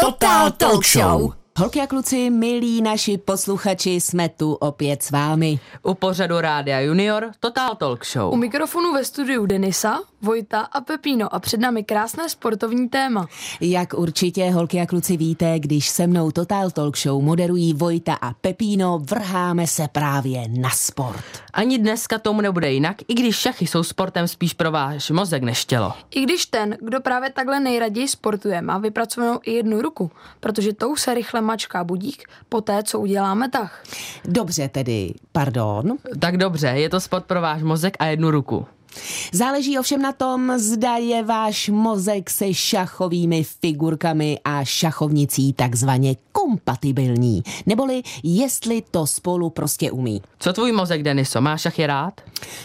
Total Talk Show. Holky a kluci, milí naši posluchači, jsme tu opět s vámi. U pořadu Rádia Junior Total Talk Show. U mikrofonu ve studiu Denisa, Vojta a Pepíno a před námi krásné sportovní téma. Jak určitě holky a kluci víte, když se mnou Total Talk Show moderují Vojta a Pepíno, vrháme se právě na sport. Ani dneska tomu nebude jinak, i když šachy jsou sportem spíš pro váš mozek než tělo. I když ten, kdo právě takhle nejraději sportuje, má vypracovanou i jednu ruku, protože tou se rychle mačká budík po té, co uděláme tah. Dobře tedy, pardon. Tak dobře, je to sport pro váš mozek a jednu ruku. Záleží ovšem na tom, zda je váš mozek se šachovými figurkami a šachovnicí takzvaně kompatibilní, neboli jestli to spolu prostě umí. Co tvůj mozek, Deniso, má šachy rád?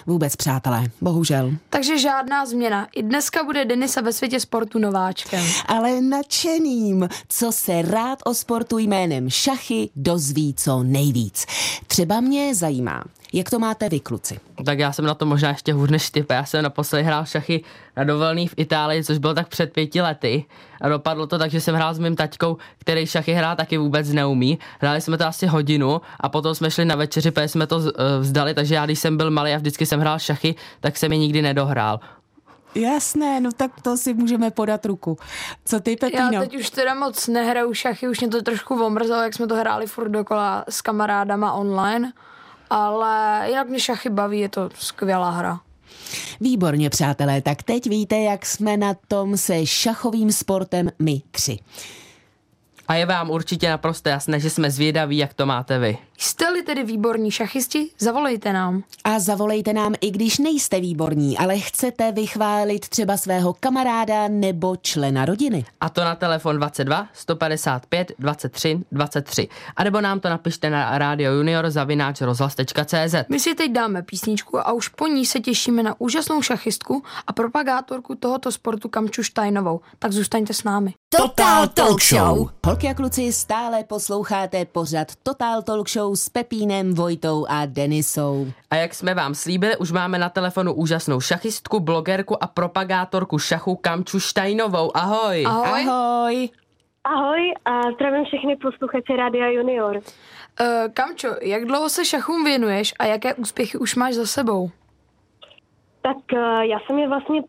Vůbec, přátelé, bohužel. Takže žádná změna. I dneska bude Denisa ve světě sportu nováčkem. Ale nadšeným, co se rád o sportu jménem šachy dozví co nejvíc. Třeba mě zajímá, jak to máte vy, kluci? Tak já jsem na to možná ještě hůř než ty. Já jsem naposledy hrál šachy na dovolený v Itálii, což bylo tak před pěti lety. A dopadlo to tak, že jsem hrál s mým taťkou, který šachy hrát taky vůbec neumí. Hráli jsme to asi hodinu a potom jsme šli na večeři, protože jsme to eh, vzdali, takže já když jsem byl malý a vždycky jsem hrál šachy, tak jsem je nikdy nedohrál. Jasné, no tak to si můžeme podat ruku. Co ty, Pepino? Já teď už teda moc nehraju šachy, už mě to trošku omrzelo, jak jsme to hráli furt dokola s kamarádama online ale jinak mě šachy baví, je to skvělá hra. Výborně, přátelé, tak teď víte, jak jsme na tom se šachovým sportem my tři. A je vám určitě naprosto jasné, že jsme zvědaví, jak to máte vy. Jste-li tedy výborní šachisti, zavolejte nám. A zavolejte nám, i když nejste výborní, ale chcete vychválit třeba svého kamaráda nebo člena rodiny. A to na telefon 22 155 23 23. A nebo nám to napište na Radio Junior zavináč rozhlas.cz. My si teď dáme písničku a už po ní se těšíme na úžasnou šachistku a propagátorku tohoto sportu Kamču Štajnovou. Tak zůstaňte s námi. Total Talk Show. Holky a kluci, stále posloucháte pořad Total Talk Show s Pepínem, Vojtou a Denisou. A jak jsme vám slíbili, už máme na telefonu úžasnou šachistku, blogerku a propagátorku šachu Kamču Štajnovou. Ahoj. Ahoj. Ahoj. Ahoj a zdravím všechny posluchače Rádia Junior. Uh, Kamčo, jak dlouho se šachům věnuješ a jaké úspěchy už máš za sebou? Tak uh, já jsem je vlastně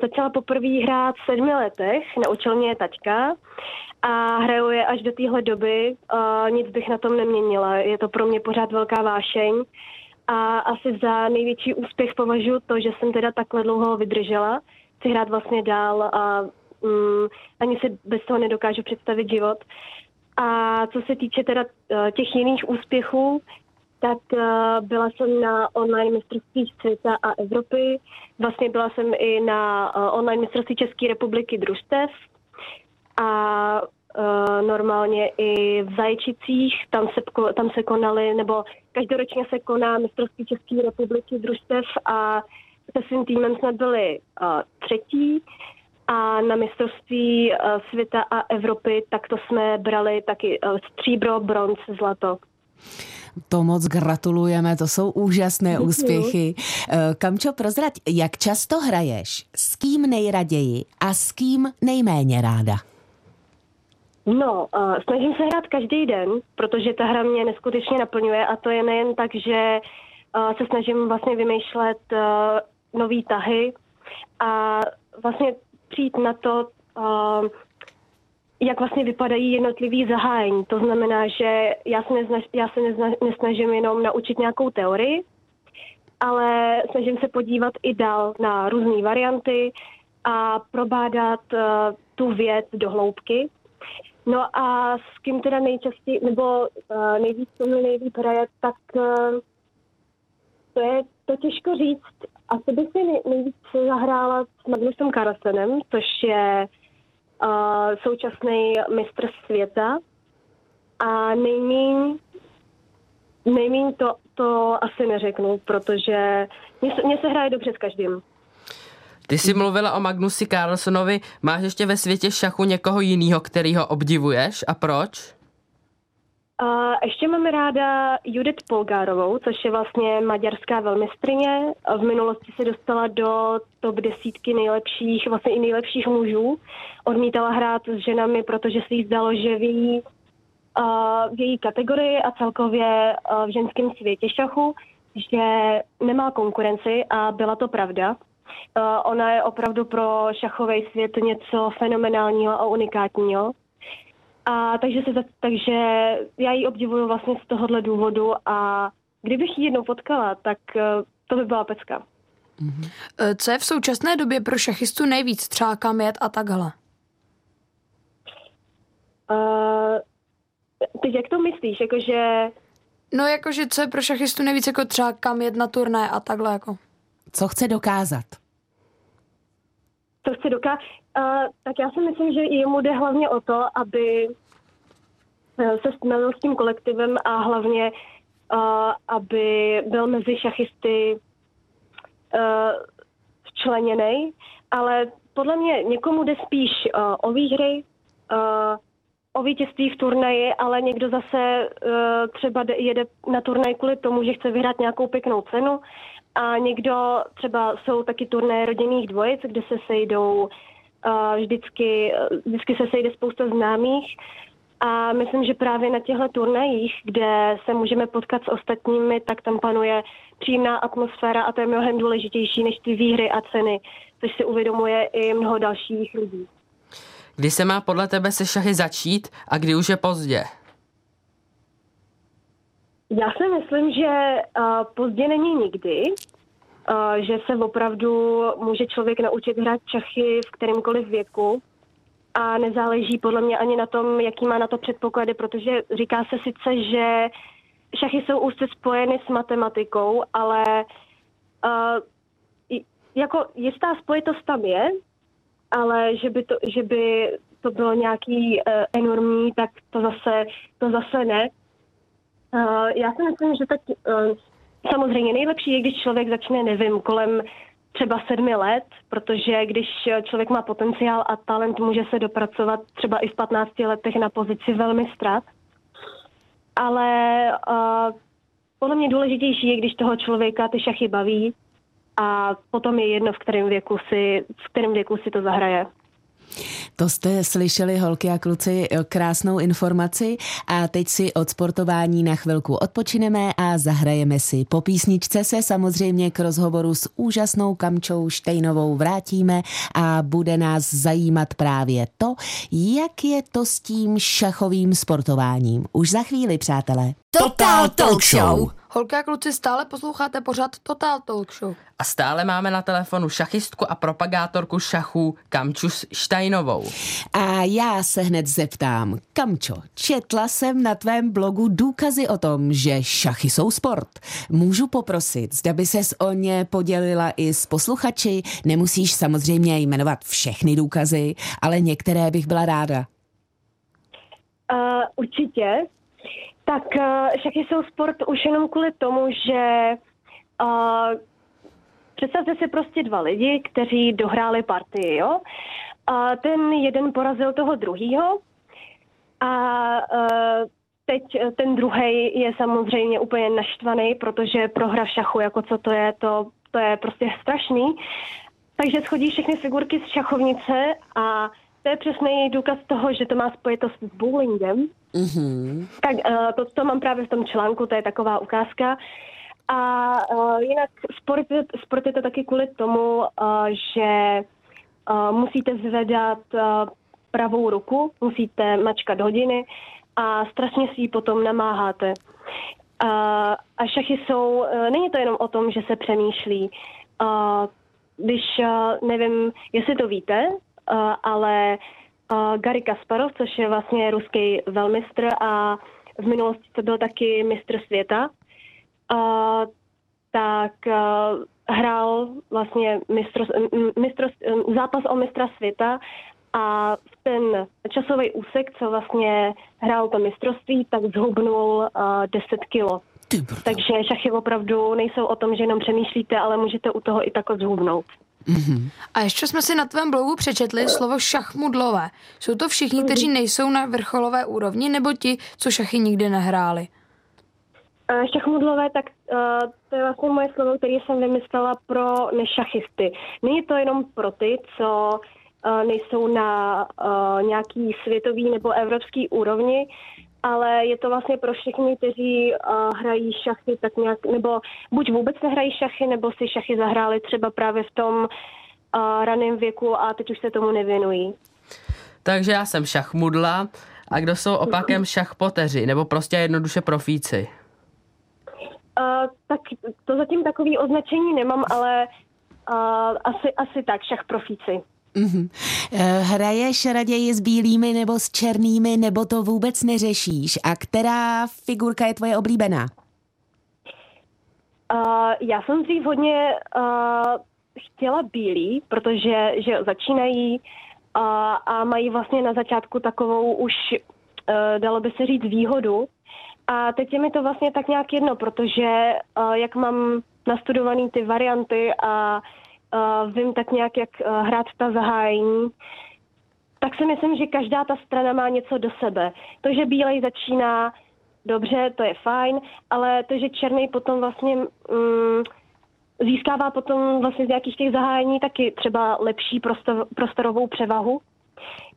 začala poprvé hrát v sedmi letech, naučil mě je taťka a hraju je až do téhle doby. Uh, nic bych na tom neměnila, je to pro mě pořád velká vášeň a asi za největší úspěch považuji to, že jsem teda takhle dlouho vydržela. Chci hrát vlastně dál a um, ani si bez toho nedokážu představit život. A co se týče teda uh, těch jiných úspěchů, tak uh, byla jsem na online mistrovství světa a Evropy. Vlastně byla jsem i na uh, online mistrovství České republiky družstev a uh, normálně i v Zajčicích, tam se, tam se konaly, nebo každoročně se koná mistrovství České republiky družstev a se svým týmem jsme byli třetí a na mistrovství světa a Evropy tak to jsme brali taky stříbro, bronz, zlato. To moc gratulujeme, to jsou úžasné Děkuju. úspěchy. Kamčo, prozrať, jak často hraješ? S kým nejraději a s kým nejméně ráda? No, uh, snažím se hrát každý den, protože ta hra mě neskutečně naplňuje a to je nejen tak, že uh, se snažím vlastně vymýšlet uh, nový tahy a vlastně přijít na to, uh, jak vlastně vypadají jednotlivý zahájení. To znamená, že já se, nezna, já se nezna, nesnažím jenom naučit nějakou teorii, ale snažím se podívat i dál na různé varianty a probádat uh, tu věc do hloubky. No a s kým teda nejčastěji, nebo uh, nejvíc se mi nejvíc hraje, tak uh, to je to těžko říct. Asi bych si nej, nejvíc zahrála s Magnusem Carlsenem, což je současný mistr světa. A nejmín, nejmín to, to asi neřeknu, protože mě, mě se hraje dobře s každým. Ty jsi mluvila o Magnusi Carlsonovi. Máš ještě ve světě šachu někoho jiného, který ho obdivuješ a proč? A ještě máme ráda Judith Polgárovou, což je vlastně maďarská velmistrině. V minulosti se dostala do top desítky nejlepších, vlastně i nejlepších mužů. Odmítala hrát s ženami, protože se jí zdalo, že v její, v její kategorii a celkově v ženském světě šachu, že nemá konkurenci a byla to pravda. Ona je opravdu pro šachový svět něco fenomenálního a unikátního. A takže, se, takže já ji obdivuju vlastně z tohohle důvodu a kdybych ji jednou potkala, tak uh, to by byla pecka. Mm-hmm. Co je v současné době pro šachistu nejvíc? Třeba kam jet a takhle? Uh, teď jak to myslíš? Jakože... No jakože co je pro šachistu nejvíc jako třeba kam jet na turné a takhle jako? Co chce dokázat? Co chce dokázat? Tak já si myslím, že jemu jde hlavně o to, aby se stmelil s tím kolektivem a hlavně, uh, aby byl mezi šachisty uh, včleněný, ale podle mě někomu jde spíš uh, o výhry, uh, o vítězství v turnaji, ale někdo zase uh, třeba jede na turnaj kvůli tomu, že chce vyhrát nějakou pěknou cenu. A někdo třeba jsou taky turnaje rodinných dvojic, kde se sejdou uh, vždycky, vždycky se sejde spousta známých a myslím, že právě na těchto turnajích, kde se můžeme potkat s ostatními, tak tam panuje příjemná atmosféra a to je mnohem důležitější než ty výhry a ceny, což si uvědomuje i mnoho dalších lidí. Kdy se má podle tebe se šachy začít a kdy už je pozdě? Já si myslím, že uh, pozdě není nikdy, že se opravdu může člověk naučit hrát šachy v kterémkoliv věku a nezáleží podle mě ani na tom, jaký má na to předpoklady, protože říká se sice, že šachy jsou úzce spojeny s matematikou, ale uh, jako jistá spojitost tam je, ale že by to, že by to bylo nějaký uh, enormní, tak to zase, to zase ne. Uh, já si myslím, že tak uh, samozřejmě nejlepší je, když člověk začne, nevím, kolem třeba sedmi let, protože když člověk má potenciál a talent, může se dopracovat třeba i v 15 letech na pozici velmi strat. Ale uh, podle mě důležitější je, když toho člověka ty šachy baví a potom je jedno, v kterém věku si, v kterém věku si to zahraje. To jste slyšeli, holky a kluci, krásnou informaci a teď si od sportování na chvilku odpočineme a zahrajeme si. Po písničce se samozřejmě k rozhovoru s úžasnou Kamčou Štejnovou vrátíme a bude nás zajímat právě to, jak je to s tím šachovým sportováním. Už za chvíli, přátelé. Total Talk Show. Holky a kluci, stále posloucháte pořád Total Talk Show. A stále máme na telefonu šachistku a propagátorku šachů Kamču Štajnovou. A já se hned zeptám, Kamčo, četla jsem na tvém blogu důkazy o tom, že šachy jsou sport. Můžu poprosit, zda by ses o ně podělila i s posluchači? Nemusíš samozřejmě jmenovat všechny důkazy, ale některé bych byla ráda. Uh, určitě. Tak uh, šachy jsou sport už jenom kvůli tomu, že uh, představte si prostě dva lidi, kteří dohráli partii, jo? A ten jeden porazil toho druhýho a uh, teď ten druhý je samozřejmě úplně naštvaný, protože prohra v šachu, jako co to je, to, to je prostě strašný. Takže schodí všechny figurky z šachovnice a to je přesný důkaz toho, že to má spojitost s bowlingem. Mm-hmm. Tak uh, to, to mám právě v tom článku, to je taková ukázka. A uh, jinak sport, sport je to taky kvůli tomu, uh, že uh, musíte zvedat uh, pravou ruku, musíte mačkat hodiny a strašně si ji potom namáháte. Uh, a šachy jsou, uh, není to jenom o tom, že se přemýšlí. Uh, když, nevím, jestli to víte, ale uh, Gary Kasparov, což je vlastně ruský velmistr a v minulosti to byl taky mistr světa, uh, tak hrál vlastně mistro, mistro, zápas o mistra světa a v ten časový úsek, co vlastně hrál to mistrovství, tak zhubnul uh, 10 kilo. Takže šachy opravdu nejsou o tom, že jenom přemýšlíte, ale můžete u toho i takhle zhubnout. Mm-hmm. A ještě jsme si na tvém blogu přečetli slovo šachmudlové. Jsou to všichni, kteří nejsou na vrcholové úrovni, nebo ti, co šachy nikdy nehráli? Šachmudlové, tak uh, to je vlastně moje slovo, které jsem vymyslela pro nešachisty. Není to jenom pro ty, co uh, nejsou na uh, nějaký světový nebo evropský úrovni, ale je to vlastně pro všechny, kteří uh, hrají šachy tak nějak, nebo buď vůbec nehrají šachy, nebo si šachy zahráli třeba právě v tom uh, raném věku a teď už se tomu nevěnují. Takže já jsem šachmudla a kdo jsou opakem šachpoteři, nebo prostě jednoduše profíci? Uh, tak to zatím takový označení nemám, ale uh, asi, asi tak, šach profíci. Mm-hmm. Hraješ raději s bílými nebo s černými, nebo to vůbec neřešíš? A která figurka je tvoje oblíbená? Uh, já jsem dřív hodně uh, chtěla bílý, protože že začínají uh, a mají vlastně na začátku takovou už, uh, dalo by se říct, výhodu. A teď je mi to vlastně tak nějak jedno, protože uh, jak mám nastudovaný ty varianty a uh, vím tak nějak, jak uh, hrát ta zahájení, tak si myslím, že každá ta strana má něco do sebe. To, že bílej začíná dobře, to je fajn, ale to, že černý potom vlastně um, získává potom vlastně z nějakých těch zahájení taky třeba lepší prostor, prostorovou převahu.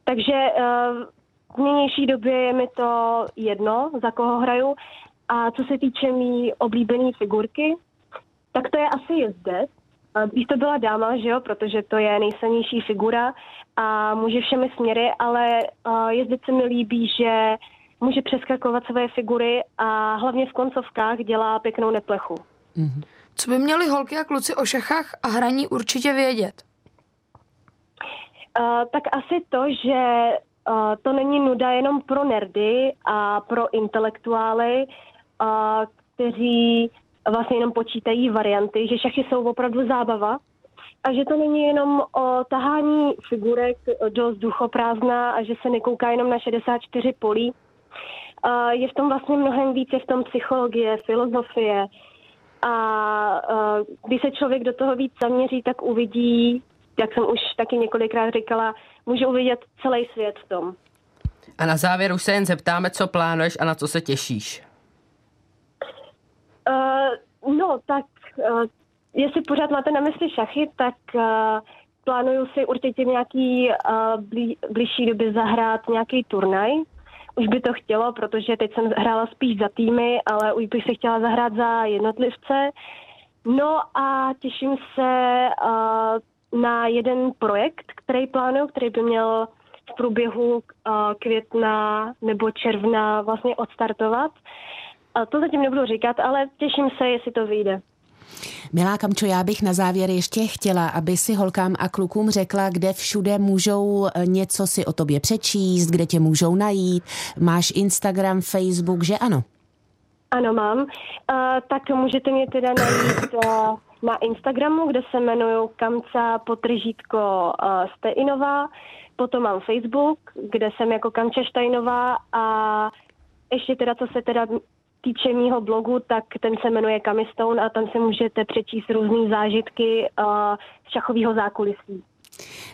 Takže uh, v nynější době je mi to jedno, za koho hraju. A co se týče mý oblíbené figurky, tak to je asi jezdec. Když to byla dáma, že jo, protože to je nejsilnější figura a může všemi směry, ale jezdec se mi líbí, že může přeskakovat své figury a hlavně v koncovkách dělá pěknou neplechu. Mm-hmm. Co by měli holky a kluci o šachách a hraní určitě vědět? Uh, tak asi to, že uh, to není nuda jenom pro nerdy a pro intelektuály, uh, kteří vlastně jenom počítají varianty, že šachy jsou opravdu zábava a že to není jenom o tahání figurek do vzduchoprázdna a že se nekouká jenom na 64 polí. Je v tom vlastně mnohem více v tom psychologie, filozofie a když se člověk do toho víc zaměří, tak uvidí, jak jsem už taky několikrát říkala, může uvidět celý svět v tom. A na závěr už se jen zeptáme, co plánuješ a na co se těšíš. Uh, no, tak uh, jestli pořád máte na mysli šachy, tak uh, plánuju si určitě nějaký uh, blí, blížší době zahrát nějaký turnaj. Už by to chtělo, protože teď jsem hrála spíš za týmy, ale už bych se chtěla zahrát za jednotlivce. No a těším se uh, na jeden projekt, který plánuju, který by měl v průběhu uh, května nebo června vlastně odstartovat. A to zatím nebudu říkat, ale těším se, jestli to vyjde. Milá Kamčo, já bych na závěr ještě chtěla, aby si holkám a klukům řekla, kde všude můžou eh, něco si o tobě přečíst, kde tě můžou najít. Máš Instagram, Facebook, že ano? Ano, mám. Uh, tak můžete mě teda najít uh, na Instagramu, kde se jmenuju Kamca potržítko uh, Steinová. Potom mám Facebook, kde jsem jako Kamča Štajnová a ještě teda, co se teda týče mýho blogu, tak ten se jmenuje Kamistone a tam se můžete přečíst různé zážitky uh, z šachového zákulisí.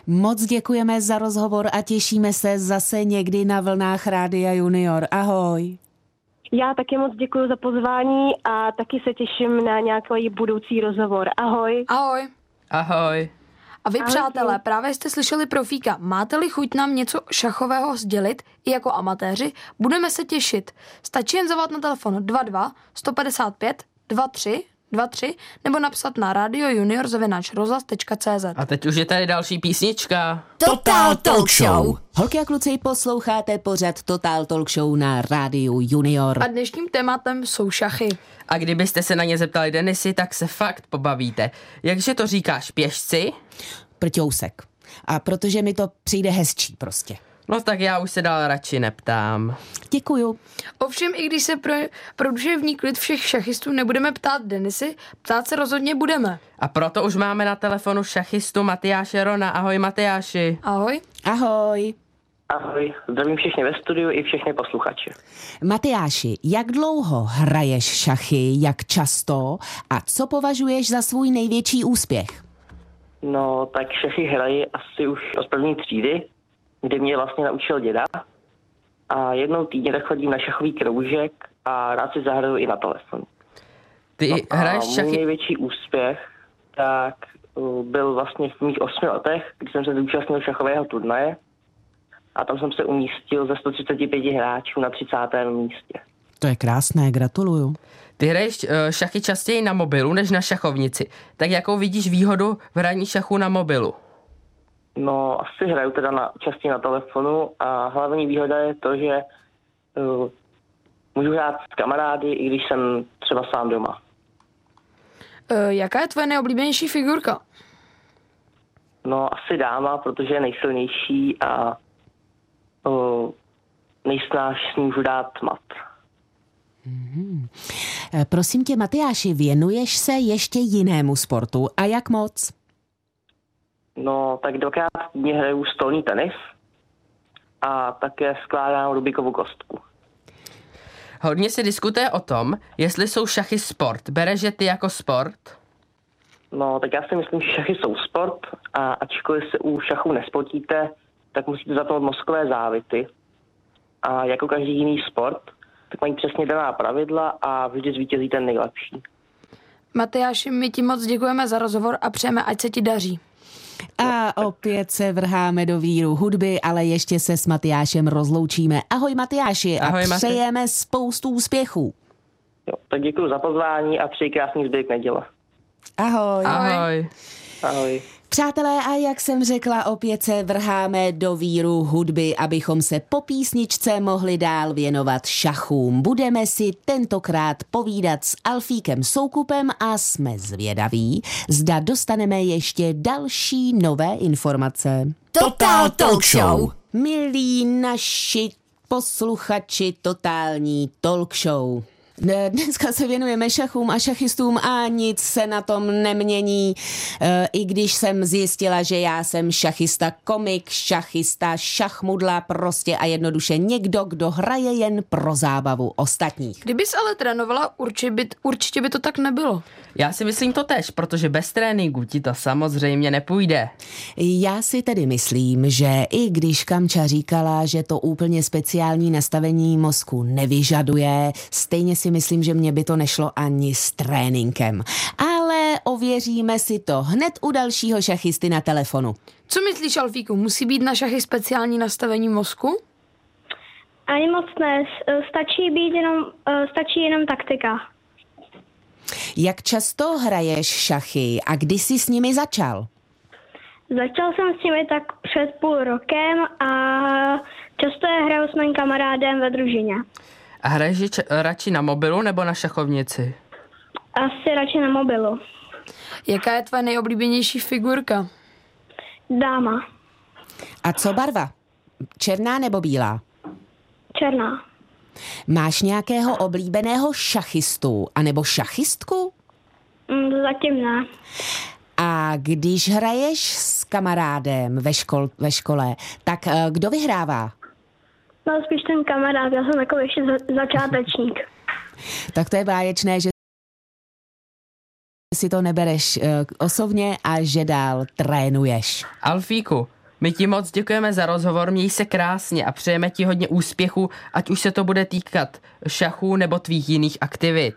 Moc děkujeme za rozhovor a těšíme se zase někdy na vlnách Rádia Junior. Ahoj. Já taky moc děkuji za pozvání a taky se těším na nějaký budoucí rozhovor. Ahoj. Ahoj. Ahoj. A vy, Ahoj, přátelé, právě jste slyšeli profíka. Máte-li chuť nám něco šachového sdělit, i jako amatéři, budeme se těšit. Stačí jen zavolat na telefon 22 155 23 23 nebo napsat na radio junior. A teď už je tady další písnička. Total Talk Show. Holky a kluci, posloucháte pořad Total Talk Show na rádiu Junior. A dnešním tématem jsou šachy. A kdybyste se na ně zeptali Denisy, tak se fakt pobavíte. Jakže to říkáš, pěšci? Prťousek. A protože mi to přijde hezčí prostě. No tak já už se dál radši neptám. Děkuju. Ovšem, i když se pro, pro duševní klid všech šachistů nebudeme ptát Denisy, ptát se rozhodně budeme. A proto už máme na telefonu šachistu Matyáše Rona. Ahoj Matyáši. Ahoj. Ahoj. Ahoj, zdravím všechny ve studiu i všechny posluchače. Matyáši, jak dlouho hraješ šachy, jak často a co považuješ za svůj největší úspěch? No, tak šachy hraji asi už od první třídy, kdy mě vlastně naučil děda. A jednou týdně tak chodím na šachový kroužek a rád si zahraju i na telefonu. Ty No hraješ a můj šachy... největší úspěch tak uh, byl vlastně v mých osmi letech, kdy jsem se zúčastnil šachového turnaje a tam jsem se umístil ze 135 hráčů na 30. místě. To je krásné, gratuluju. Ty hraješ eh, šachy častěji na mobilu než na šachovnici. Tak jakou vidíš výhodu v hraní šachu na mobilu? No, asi hraju teda na, častěji na telefonu a hlavní výhoda je to, že uh, můžu hrát s kamarády, i když jsem třeba sám doma. E, jaká je tvoje nejoblíbenější figurka? No, asi dáma, protože je nejsilnější a uh, nejsnáš s ní můžu dát mat. Eh, Prosím tě, Matyáši, věnuješ se ještě jinému sportu a jak moc? No, tak dvakrát týdně hraju stolní tenis a také skládám Rubikovu kostku. Hodně se diskutuje o tom, jestli jsou šachy sport. Bereš je ty jako sport? No, tak já si myslím, že šachy jsou sport a ačkoliv se u šachů nespotíte, tak musíte zapnout mozkové závity. A jako každý jiný sport, tak mají přesně daná pravidla a vždy zvítězí ten nejlepší. Matyáši, my ti moc děkujeme za rozhovor a přejeme, ať se ti daří. A opět se vrháme do víru hudby, ale ještě se s Matyášem rozloučíme. Ahoj Matyáši Ahoj, a Maty. přejeme spoustu úspěchů. Jo, tak děkuji za pozvání a přeji krásný zbytek neděle. Ahoj. Ahoj. Ahoj. Přátelé, a jak jsem řekla, opět se vrháme do víru hudby, abychom se po písničce mohli dál věnovat šachům. Budeme si tentokrát povídat s Alfíkem Soukupem a jsme zvědaví, zda dostaneme ještě další nové informace. Total Talk Show. Milí naši posluchači totální talk show. Ne, Dneska se věnujeme šachům a šachistům a nic se na tom nemění. E, I když jsem zjistila, že já jsem šachista komik, šachista šachmudla, prostě a jednoduše někdo, kdo hraje jen pro zábavu ostatních. Kdybys ale trénovala, určitě by, určitě by to tak nebylo. Já si myslím to tež, protože bez tréninku ti to samozřejmě nepůjde. Já si tedy myslím, že i když Kamča říkala, že to úplně speciální nastavení mozku nevyžaduje, stejně si myslím, že mě by to nešlo ani s tréninkem. Ale ověříme si to hned u dalšího šachisty na telefonu. Co myslíš, Alfíku, musí být na šachy speciální nastavení mozku? Ani moc ne, s- stačí být jenom, eh, stačí jenom taktika. Jak často hraješ šachy a kdy jsi s nimi začal? Začal jsem s nimi tak před půl rokem a často je hraju s mým kamarádem ve družině. A hraješ je č- radši na mobilu nebo na šachovnici? Asi radši na mobilu. Jaká je tvoje nejoblíbenější figurka? Dáma, A co barva? Černá nebo bílá? černá. Máš nějakého oblíbeného šachistu anebo šachistku? Mm, zatím ne. A když hraješ s kamarádem ve, škol, ve škole, tak eh, kdo vyhrává? No spíš ten kamarád, já jsem takový ještě za- začátečník. Tak to je báječné, že si to nebereš eh, osobně a že dál trénuješ. Alfíku, my ti moc děkujeme za rozhovor, měj se krásně a přejeme ti hodně úspěchu, ať už se to bude týkat šachů nebo tvých jiných aktivit.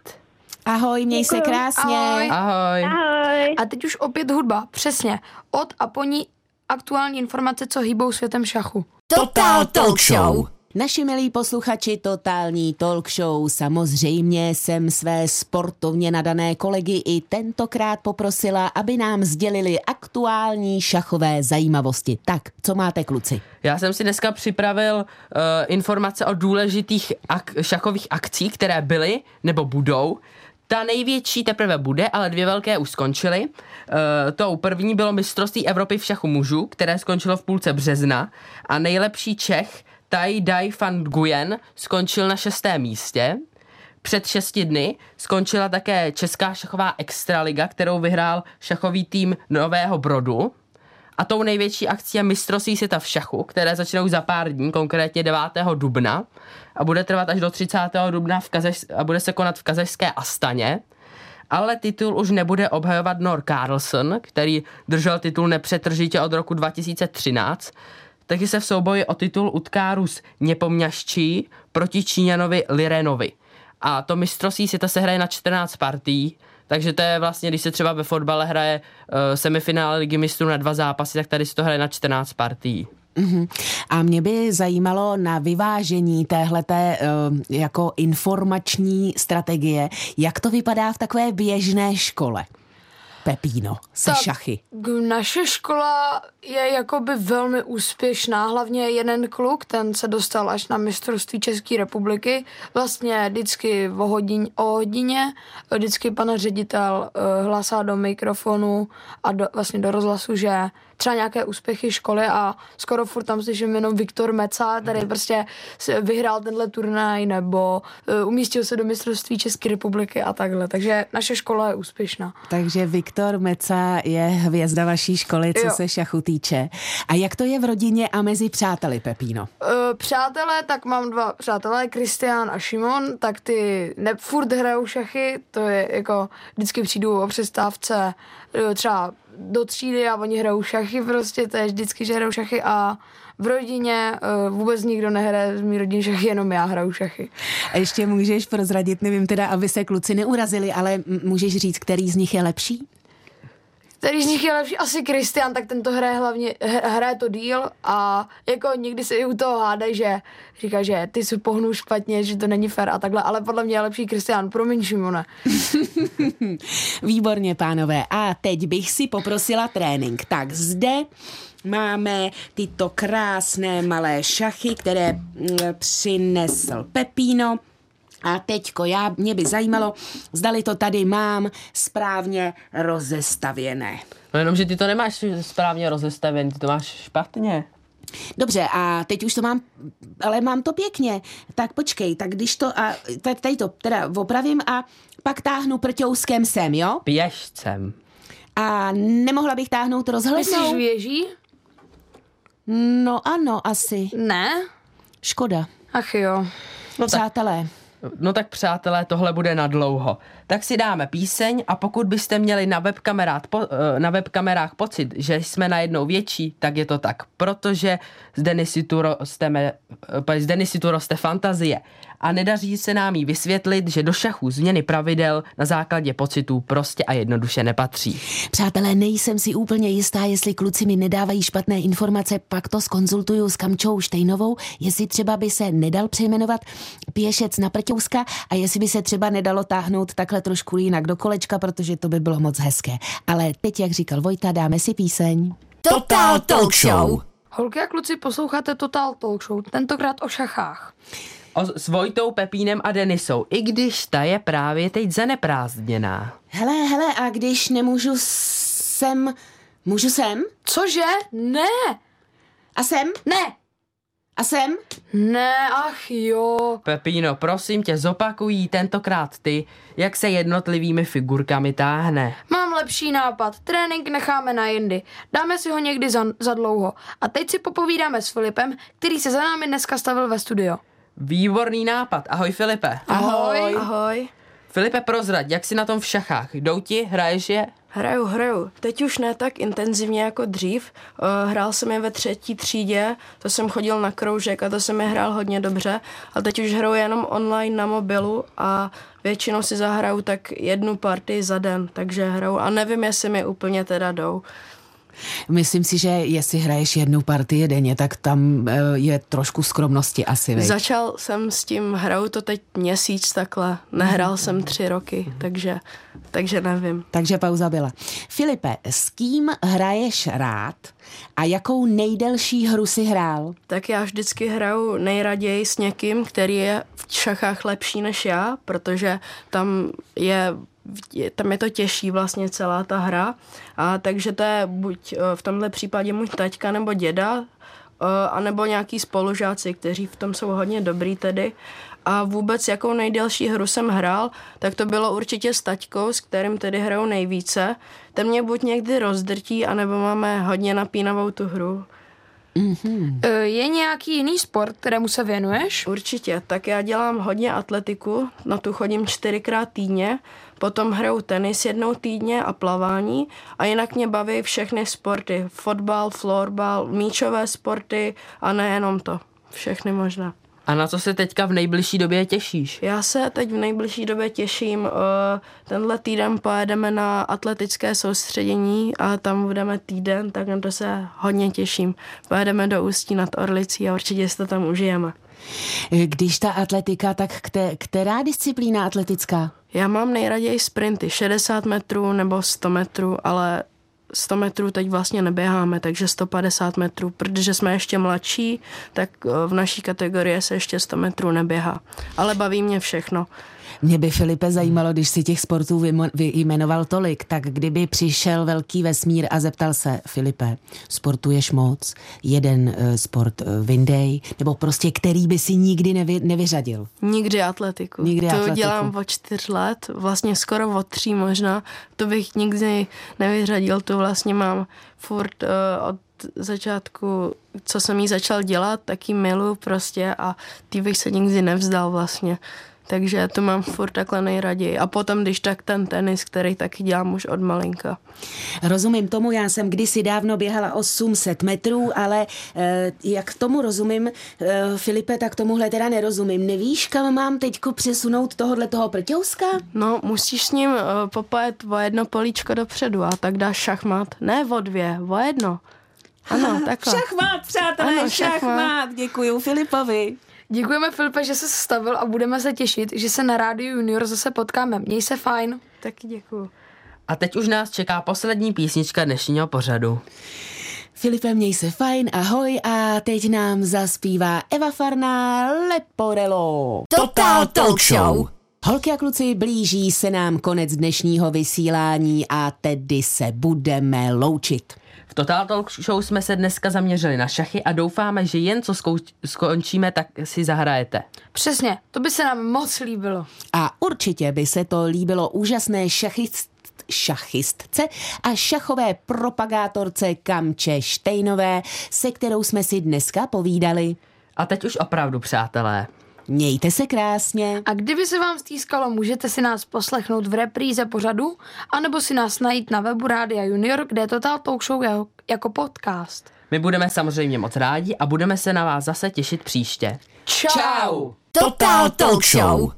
Ahoj, měj se Děkuju. krásně. Ahoj. Ahoj. Ahoj. A teď už opět hudba, přesně. Od a po ní aktuální informace, co hýbou světem šachu. Total Talk Show. Naši milí posluchači Totální talk show, samozřejmě jsem své sportovně nadané kolegy i tentokrát poprosila, aby nám sdělili aktuální šachové zajímavosti. Tak, co máte kluci? Já jsem si dneska připravil uh, informace o důležitých ak- šachových akcích, které byly nebo budou. Ta největší teprve bude, ale dvě velké už skončily. Uh, tou první bylo mistrovství Evropy v šachu mužů, které skončilo v půlce března a nejlepší Čech Tai Dai van Nguyen skončil na šestém místě. Před šesti dny skončila také Česká šachová extraliga, kterou vyhrál šachový tým Nového Brodu. A tou největší akcí je mistrovství světa v šachu, které začnou za pár dní, konkrétně 9. dubna a bude trvat až do 30. dubna v Kazeš- a bude se konat v kazašské Astaně. ale titul už nebude obhajovat Nor Carlson, který držel titul nepřetržitě od roku 2013, takže se v souboji o titul utká Rus Něpomňaščí proti Číňanovi Lirenovi. A to mistrovství světa se hraje na 14 partí, takže to je vlastně, když se třeba ve fotbale hraje uh, semifinále ligy mistrů na dva zápasy, tak tady se to hraje na 14 partí. Mhm. A mě by zajímalo na vyvážení téhleté uh, jako informační strategie, jak to vypadá v takové běžné škole. Pepíno, se Tak, šachy. Naše škola je jakoby velmi úspěšná, hlavně jeden kluk, ten se dostal až na mistrovství České republiky. Vlastně vždycky o, hodin, o hodině, vždycky pan ředitel uh, hlásá do mikrofonu a do, vlastně do rozhlasu, že třeba nějaké úspěchy školy a skoro furt tam slyším jenom Viktor Meca, tady prostě si vyhrál tenhle turnaj nebo uh, umístil se do mistrovství České republiky a takhle. Takže naše škola je úspěšná. Takže Viktor Meca je hvězda vaší školy, co Jo. se šachu týče. A jak to je v rodině a mezi přáteli, Pepíno? Uh, přátelé, tak mám dva přátelé, Kristián a Šimon, tak ty ne, furt hrajou šachy, to je jako, vždycky přijdu o přestávce eh, třeba do třídy a oni hrajou šachy prostě, to je vždycky, že hrajou šachy a v rodině uh, vůbec nikdo nehraje z mý rodiny šachy, jenom já hraju šachy. A ještě můžeš prozradit, nevím teda, aby se kluci neurazili, ale můžeš říct, který z nich je lepší? Který z nich je lepší? Asi Kristian, tak ten to hraje hlavně, hr- hraje to díl a jako někdy se i u toho hádají, že říká, že ty si pohnul špatně, že to není fér a takhle, ale podle mě je lepší Kristian, promiň Šimone. Výborně, pánové. A teď bych si poprosila trénink. Tak zde máme tyto krásné malé šachy, které mm, přinesl Pepíno. A teďko, já, mě by zajímalo, zdali to tady mám správně rozestavěné. No jenom, že ty to nemáš správně rozestavený, ty to máš špatně. Dobře, a teď už to mám, ale mám to pěkně. Tak počkej, tak když to, a ta- tady to teda opravím a pak táhnu prťouskem sem, jo? Pěšcem. A nemohla bych táhnout Myslíš rozhlednou? věží? No ano, asi. Ne? Škoda. Ach jo. No Přátelé, No tak přátelé, tohle bude na dlouho. Tak si dáme píseň a pokud byste měli na, webkamerách, po, eh, na webkamerách pocit, že jsme najednou větší, tak je to tak, protože z Denisy tu, rosteme, eh, z tu roste fantazie a nedaří se nám jí vysvětlit, že do šachu změny pravidel na základě pocitů prostě a jednoduše nepatří. přátelé, nejsem si úplně jistá, jestli kluci mi nedávají špatné informace, pak to skonzultuju s Kamčou Štejnovou, jestli třeba by se nedal přejmenovat pěšec na prťouska a jestli by se třeba nedalo táhnout takhle trošku jinak do kolečka, protože to by bylo moc hezké. Ale teď, jak říkal Vojta, dáme si píseň. Total Talk Show. Holky a kluci, posloucháte Total Talk Show, tentokrát o šachách. O, s Vojtou, Pepínem a Denisou, i když ta je právě teď zaneprázdněná. Hele, hele, a když nemůžu sem, můžu sem? Cože? Ne! A sem? Ne! A sem? Ne, ach jo. Pepíno, prosím tě, zopakují tentokrát ty, jak se jednotlivými figurkami táhne. Mám lepší nápad. Trénink necháme na jindy. Dáme si ho někdy za, za dlouho. A teď si popovídáme s Filipem, který se za námi dneska stavil ve studio. Výborný nápad. Ahoj Filipe. Ahoj. Ahoj. Filipe, prozrať, jak si na tom v šachách? Jdou ti, hraješ je? Hraju, hraju. Teď už ne tak intenzivně jako dřív. Uh, hrál jsem je ve třetí třídě, to jsem chodil na kroužek a to jsem je hrál hodně dobře. A teď už hraju jenom online na mobilu a většinou si zahraju tak jednu partii za den, takže hraju a nevím, jestli mi úplně teda jdou. Myslím si, že jestli hraješ jednu partii denně, tak tam eh, je trošku skromnosti asi, veď? Začal jsem s tím, hraju to teď měsíc takhle, nehrál jsem tři roky, takže, takže nevím. Takže pauza byla. Filipe, s kým hraješ rád a jakou nejdelší hru si hrál? Tak já vždycky hraju nejraději s někým, který je v šachách lepší než já, protože tam je, je tam je to těžší vlastně celá ta hra. A takže to je buď eh, v tomhle případě můj taťka nebo děda, eh, anebo nějaký spolužáci, kteří v tom jsou hodně dobrý tedy. A vůbec jakou nejdelší hru jsem hrál, tak to bylo určitě s taťkou, s kterým tedy hraju nejvíce. Ten mě buď někdy rozdrtí, anebo máme hodně napínavou tu hru. Mm-hmm. Je nějaký jiný sport, kterému se věnuješ? Určitě, tak já dělám hodně atletiku, na tu chodím čtyřikrát týdně, potom hraju tenis jednou týdně a plavání a jinak mě baví všechny sporty, fotbal, florbal, míčové sporty a nejenom to, všechny možná. A na co se teďka v nejbližší době těšíš? Já se teď v nejbližší době těším. Eh, tenhle týden pojedeme na atletické soustředění a tam budeme týden, tak na to se hodně těším. Pojedeme do Ústí nad Orlicí a určitě si to tam užijeme. Když ta atletika, tak která disciplína atletická? Já mám nejraději sprinty, 60 metrů nebo 100 metrů, ale 100 metrů teď vlastně neběháme, takže 150 metrů, protože jsme ještě mladší, tak eh, v naší kategorii se ještě 100 metrů neběhá. Ale baví mě všechno. Mě by Filipe zajímalo, když si těch sportů vyjmenoval tolik, tak kdyby přišel velký vesmír a zeptal se, Filipe, sportuješ moc, jeden uh, sport uh, vyndej, nebo prostě který by si nikdy nevy, nevyřadil? Nikdy atletiku. Nikdy to atletiku. dělám od čtyř let, vlastně skoro od tří možná, to bych nikdy nevyřadil, to vlastně mám furt uh, od začátku, co jsem jí začal dělat, tak ji milu prostě a ty bych se nikdy nevzdal vlastně takže to mám furt takhle nejraději. A potom, když tak ten tenis, který taky dělám už od malinka. Rozumím tomu, já jsem kdysi dávno běhala 800 metrů, ale eh, jak tomu rozumím, eh, Filipe, tak tomuhle teda nerozumím. Nevíš, kam mám teďko přesunout tohohle toho prťouska? No, musíš s ním eh, popajet o jedno políčko dopředu a tak dáš šachmat. Ne o dvě, o jedno. Ano, takhle. Šachmat, přátelé, ano, šachmat. šachmat. Děkuju Filipovi. Děkujeme Filipe, že se stavil a budeme se těšit, že se na Rádiu Junior zase potkáme. Měj se fajn. Taky děkuju. A teď už nás čeká poslední písnička dnešního pořadu. Filipe, měj se fajn, ahoj a teď nám zaspívá Eva Farná Leporello. Total Talk Show. Holky a kluci, blíží se nám konec dnešního vysílání a tedy se budeme loučit. V Total Talk Show jsme se dneska zaměřili na šachy a doufáme, že jen co zkou- skončíme, tak si zahrajete. Přesně, to by se nám moc líbilo. A určitě by se to líbilo úžasné šachist šachistce a šachové propagátorce Kamče Štejnové, se kterou jsme si dneska povídali. A teď už opravdu, přátelé. Mějte se krásně. A kdyby se vám stýskalo, můžete si nás poslechnout v repríze pořadu, anebo si nás najít na webu Rádia Junior, kde je Total Talk Show jako podcast. My budeme samozřejmě moc rádi a budeme se na vás zase těšit příště. Čau! Total Talk Show.